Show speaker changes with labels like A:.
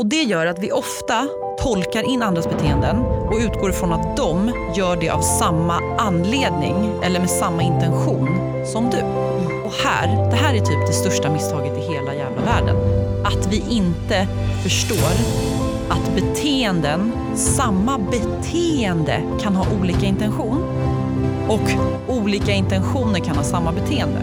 A: Och Det gör att vi ofta tolkar in andras beteenden och utgår ifrån att de gör det av samma anledning eller med samma intention som du. Och här, Det här är typ det största misstaget i hela jävla världen. Att vi inte förstår att beteenden, samma beteende kan ha olika intention och olika intentioner kan ha samma beteende.